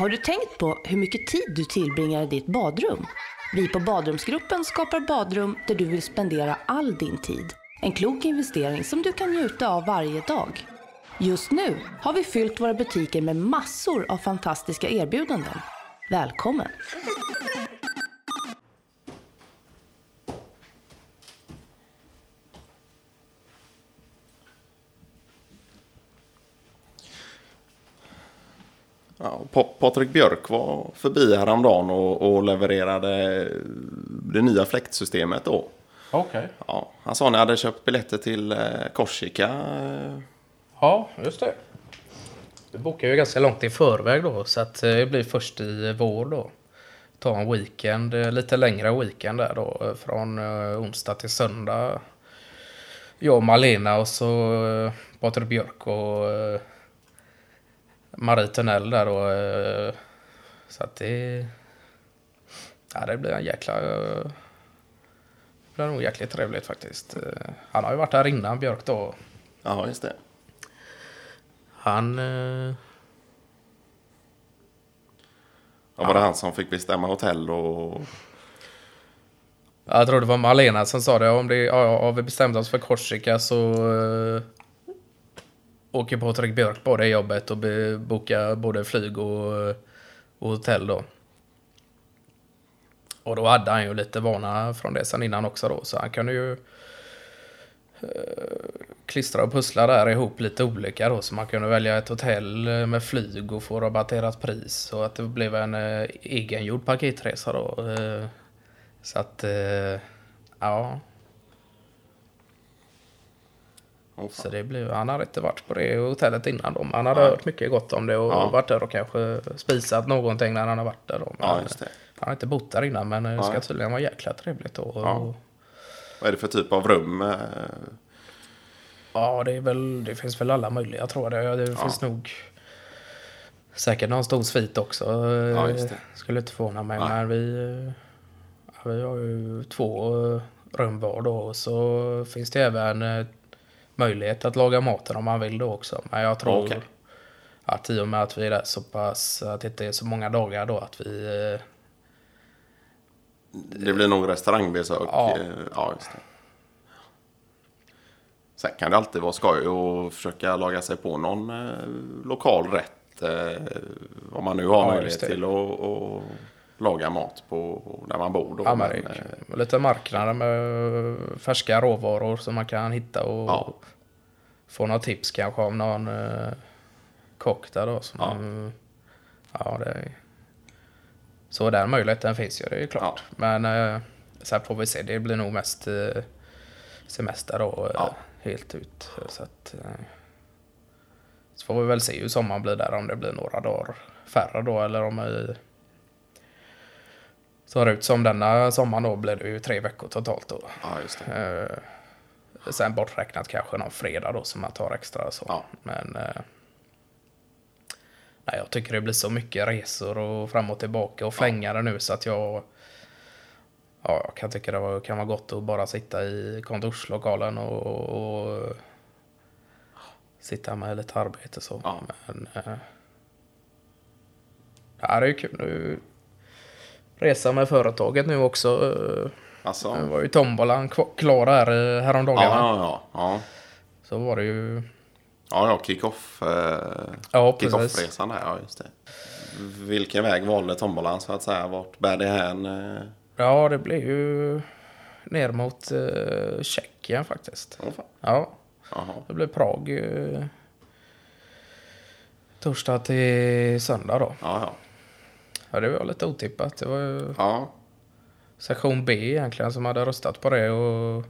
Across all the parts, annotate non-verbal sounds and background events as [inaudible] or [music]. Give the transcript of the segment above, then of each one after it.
Har du tänkt på hur mycket tid du tillbringar i ditt badrum? Vi på Badrumsgruppen skapar badrum där du vill spendera all din tid. En klok investering som du kan njuta av varje dag. Just nu har vi fyllt våra butiker med massor av fantastiska erbjudanden. Välkommen! Ja, Pa- Patrik Björk var förbi häromdagen och, och levererade det nya fläktsystemet då. Okej. Ja, han sa att ni hade köpt biljetter till eh, Korsika. Ja, just det. Vi bokar ju ganska långt i förväg då, så att eh, det blir först i vår då. Ta en weekend, eh, lite längre weekend där då, från onsdag till söndag. Jag och Malena och så Patrik Björk och Marie Tunnell där då. eh, Så att det... Ja, det blir en jäkla... Det blir nog jäkligt trevligt faktiskt. Eh, Han har ju varit här innan, Björk då. Ja, just det. Han... eh, Ja, var det han som fick bestämma hotell och... Jag tror det var Malena som sa det. Om det, ja, ja, vi bestämt oss för Korsika så åker Patrik Björk på det jobbet och bokar både flyg och, och hotell då. Och då hade han ju lite vana från det sen innan också då. Så han kunde ju eh, klistra och pussla där ihop lite olika då. Så man kunde välja ett hotell med flyg och få rabatterat pris. Så att det blev en eh, egengjord paketresa då. eh. Så att, eh, ja. Fan. Så det blev, han hade inte varit på det hotellet innan men Han hade Nej. hört mycket gott om det och Ja. varit där och kanske spisat någonting när han har varit där då. Ja, det. Han har inte bott där innan men det ska Nej. tydligen vara jäkla trevligt då. Ja. Och, Vad är det för typ av rum? eh? ja, det är väl, det finns väl alla möjliga tror jag. Det, det finns nog säkert någon stor svit också. Ja, det. Skulle inte förvåna mig. Men vi, eh, ja, vi har ju två eh, rum var då. Och så finns det även eh, möjlighet att laga maten om man vill då också. Men jag tror Okej. att i och med att vi är där så pass, att det inte är så många dagar då att vi eh, Det blir nog restaurangbesök. Ja. eh, ja just det. Sen kan det alltid vara skoj att försöka laga sig på någon eh, lokal rätt. Om man nu har Ja, möjlighet till att laga mat på, där man bor. Då. Ja, men Men, eh, lite marknader med färska råvaror som man kan hitta och Ja. få några tips kanske om någon eh, kock där då. Som, Ja. ja. det är, så den möjligheten finns ju, det är ju klart. Men eh, sen får vi se, det blir nog mest eh, semester då, Ja. helt ut. Så, att, så får vi väl se hur sommaren blir där, om det blir några dagar färre då eller om vi ser ut som denna sommaren då blir det ju tre veckor totalt då. ja, just det. Eh, sen borträknat kanske någon fredag då som man tar extra så. Ja. Men eh, nej, jag tycker det blir så mycket resor och fram och tillbaka och flängare nu så att jag Ja, jag kan tycka det var, kan vara gott att bara sitta i kontorslokalen och, och sitta med lite arbete så. Ja. Men eh, ja, det är ju kul. Resa med företaget nu också. eh, Alltså, det var ju tombolan klar här eh, häromdagen. ja, ja, ja, ja. Så var det ju... Ja, ja, kick-off. Eh, Ja, kick-off-resan där, ja just det. Vilken väg valde tombolan så att säga? Vart bär det hän? Eh, Ja, det blev ju ner mot eh, Tjeckien faktiskt. åh fan. Ja, Jaha. det blev Prag eh, torsdag till söndag då. Ja, ja. Ja, det var lite otippat. Det var ju Ja, sektion B egentligen som hade röstat på det och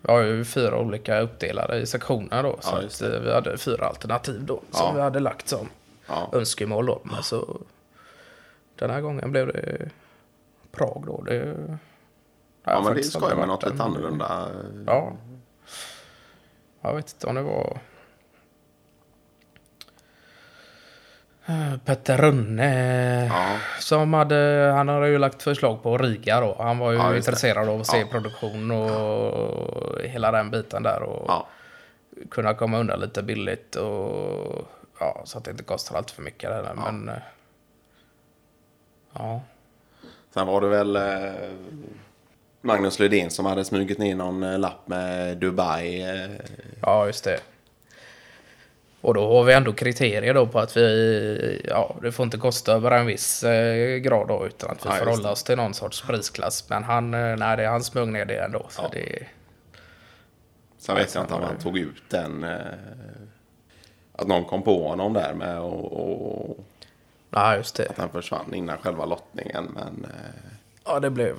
vi har ju fyra olika uppdelade i sektioner då. Så Ja, eh, vi hade fyra alternativ då som Ja. vi hade lagt som ja. önskemål då. Men så den här gången blev det Prag då. Det, ja men det är skoj med något lite annorlunda. Ja. Jag vet inte om det var... Petter Rönne Ja, som hade, han hade ju lagt förslag på Riga då. Han var ju Ja, intresserad av att se Ja. produktion och hela den biten där. Och ja. kunna komma undan lite billigt och ja, så att det inte kostar allt för mycket. Där. Men eh, Ja. Sen var det väl eh, Magnus Lydén som hade smugit ner någon eh, lapp med Dubai. Eh, Ja, just det. Och då har vi ändå kriterier då på att vi, ja, det får inte kosta över en viss eh, grad då, utan att vi Ja, får hålla oss till någon sorts prisklass. Men han, eh, nej, det, han smög ner det ändå. Så Ja. det, Sen vet jag inte om han tog ut den. Eh, att någon kom på honom där med och, och nej, just det. att han försvann innan själva lottningen. Men Ja, det blev,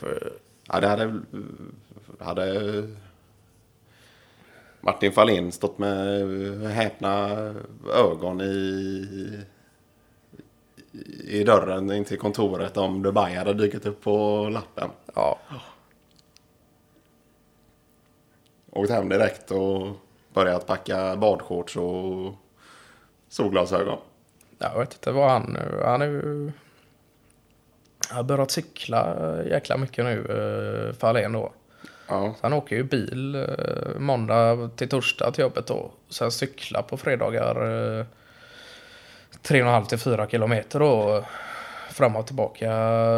ja, det hade, hade Martin Fahlin stått med häpna ögon i, i dörren in till kontoret om Dubai hade dykt upp på lappen. ja, Åkt hem direkt och börjat packa badshorts och solglasögon. jag vet inte vad han, han är ju, han har börjat cykla eh, jäkla mycket nu, eh, Fahlén då. Ja, Så han åker ju bil eh, måndag till torsdag till jobbet då. Sen cykla på fredagar eh, 3,5 till 4 kilometer då. Fram och tillbaka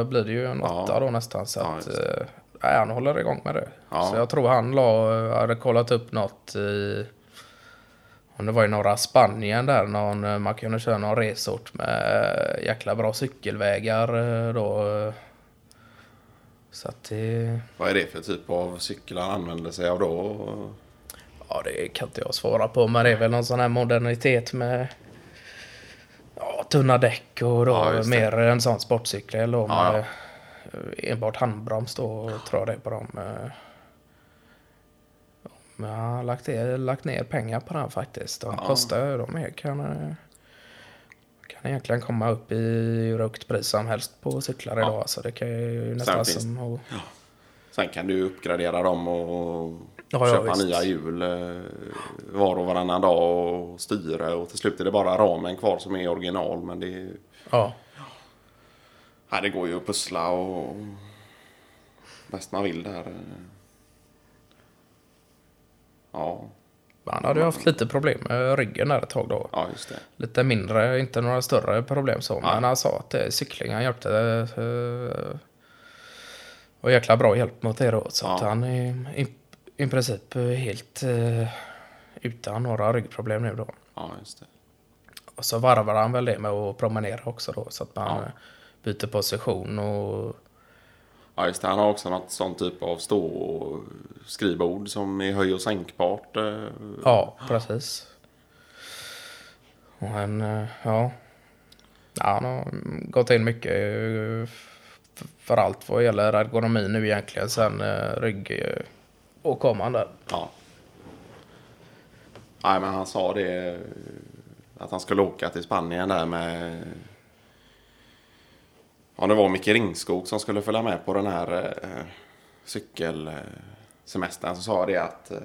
blir det ju en Ja. åtta då nästan. Så Ja, att, eh, nej, han håller igång med det. Ja. Så jag tror han la, hade kollat upp något i om det var i norra Spanien där någon, man kunde köra någon resort med jäkla bra cykelvägar då. Eh. Så att det... vad är det för typ av cykel han använder sig av då? Ja, det kan inte jag svara på, men det är väl någon sån här modernitet med ja, tunna däck och då Ja, mer en sån sportcykel då Ja, med eh, enbart handbroms då, tror jag det är på dem. eh. Men jag har lagt, ner- lagt ner pengar på den faktiskt. De Ja. kostar ju, de är, kan, eh, kan egentligen komma upp i hur högt pris som helst på cyklar Ja. idag. Så det kan ju nästan finns- som att Sen kan du uppgradera dem och Ja, ja, köpa visst. nya hjul eh, var och varannan dag och styre. Och till slut är det bara ramen kvar som är original. Men det, är- ja, ja, det går ju att pussla och bäst man vill där. Ja, han hade ju haft lite problem med ryggen där ett tag då. ja just det. Lite mindre, inte några större problem så. Men han sa att det, cyklingen hjälpte. Uh, och jäkla bra hjälp mot det då. Så att han är i, i princip eh, helt eh, utan några ryggproblem nu då. Ja, just det. Och så varvar han väl det med att promenera också då. Så att man eh, byter position och Ja, just det. Han har också något sånt typ av stå skrivbord som är höj och sänkbart. eh, ja, precis. Och han, eh, ja. ja. Han har gått in mycket eh, för allt vad gäller ergonomi nu egentligen. Sen rygg och komman där. Ja. Nej, men han sa det att han skulle åka till Spanien där med... Ja, det var Micke Ringskog som skulle följa med på den här eh, cykelsemestern. Så sa det att eh,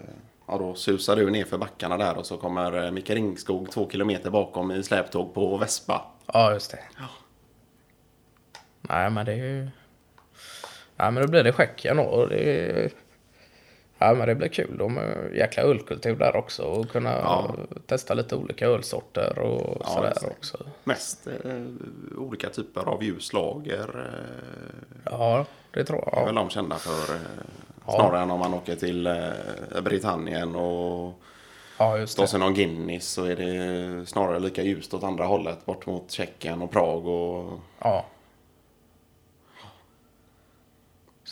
ja, då susar du ner för backarna där och så kommer eh, Micke Ringskog två kilometer bakom i släptåg på Vespa. Ja, just det. Nej, men det är ju... Nej, men då blir det Tjeckien då. Det är... Ja, men det blir kul. De har jäkla ölkultur där också. Och kunna Ja. testa lite olika ölsorter och Ja, sådär det. också. Mest eh, olika typer av ljuslager. Eh, Ja, det tror är jag. väl de kända för. Eh, snarare än om man åker till eh, Britannien och Ja, just det. sig någon Guinness så är det snarare lika ljust åt andra hållet bort mot Tjeckien och Prag och Ja.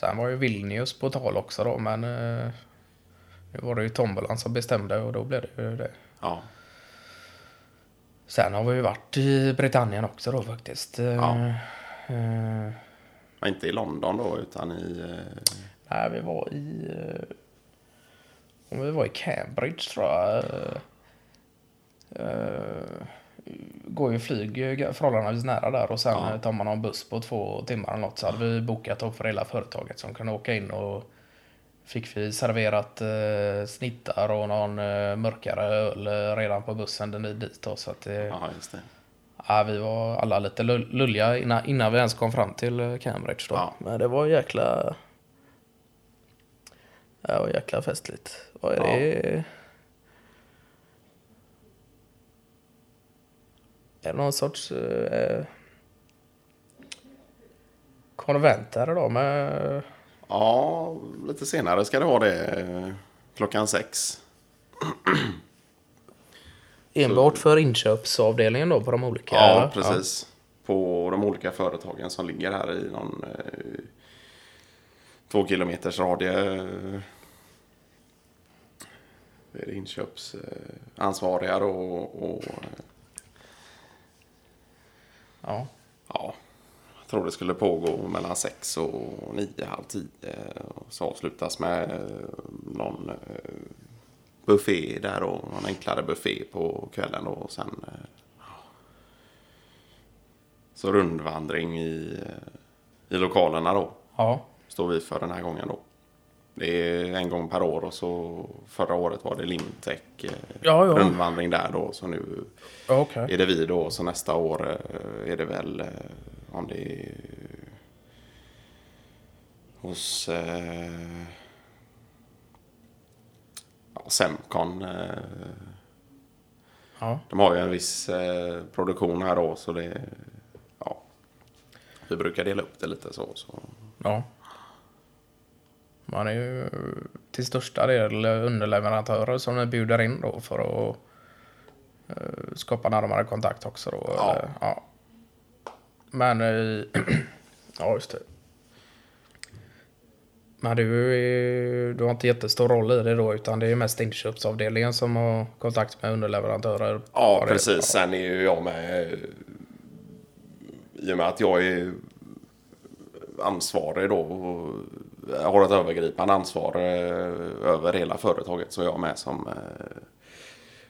Sen var ju Vilnius på tal också då, men eh, nu var det ju tombolan som bestämde och då blev det ju det. ja, Sen har vi ju varit i Britannien också då faktiskt. Eh, Ja. eh, men inte i London då utan i eh, nej, vi var i... Eh, om vi var i Cambridge tror jag. Eh, går ju flyg förhållandevis nära där och sen Ja. eh, tar man någon buss på två timmar eller något så hade vi bokat då för hela företaget som kunde åka in och fick vi serverat eh, snittar och någon eh, mörkare öl eh, redan på bussen den dit då, så att det, ja just det. ja, vi var alla lite lull- lulliga innan, innan vi ens kom fram till eh, Cambridge då. Ja. Men det var jäkla det var jäkla festligt. Vad Är det någon sorts... Eh, konventer då med... Ja, lite senare ska det vara det. Klockan sex. [clears throat] Enbart för inköpsavdelningen då på de olika? Ja, precis. På de olika företagen som ligger här i någon eh, två kilometers radie. eh, inköpsansvariga då och, och Ja. ja, jag tror det skulle pågå mellan sex och nio, halv tio. Och så avslutas med eh, någon eh, buffé där och någon enklare buffé på kvällen då. Och sen eh, så rundvandring i, i lokalerna då. Ja. Står vi för den här gången då. Det är en gång per år och så förra året var det Limtech eh, Ja, ja. rundvandring där då. Så nu Okej. är det vi då. Så nästa år eh, är det väl eh, om det är hos eh, ja, Semcon. Eh, Ja. de har ju en viss eh, produktion här då. Så det, ja, vi brukar dela upp det lite så. så. ja. Man är ju till största del underleverantörer som ni bjuder in då för att eh, skapa närmare kontakt också då. Ja. eller? ja. Men, eh, [clears throat] ja just det. Men du, är- du har inte jättestor roll i det då utan det är mest inköpsavdelningen som har kontakt med underleverantörer? Ja, precis. Sen är ju jag med. eh, I och med att jag är ansvarig då. Jag har ett övergripande ansvar eh, över hela företaget. Så jag med som eh,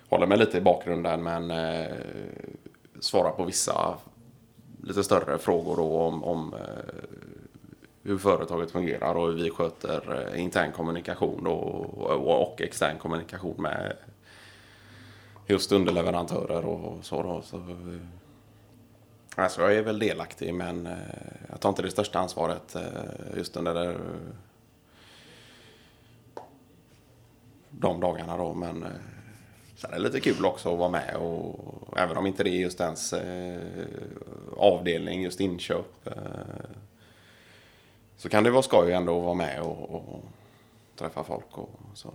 håller mig lite i bakgrunden. Men eh, svarar på vissa lite större frågor då om, om hur företaget fungerar och hur vi sköter intern kommunikation då, och, och extern kommunikation med just underleverantörer och så. Då, så alltså jag är väl delaktig men eh, jag tar inte det största ansvaret eh, just under det, de dagarna då. Men eh, sen är det lite kul också att vara med och även om inte det är just ens avdelning, just inköp. Så kan det vara skoj ändå att vara med och, och träffa folk och så.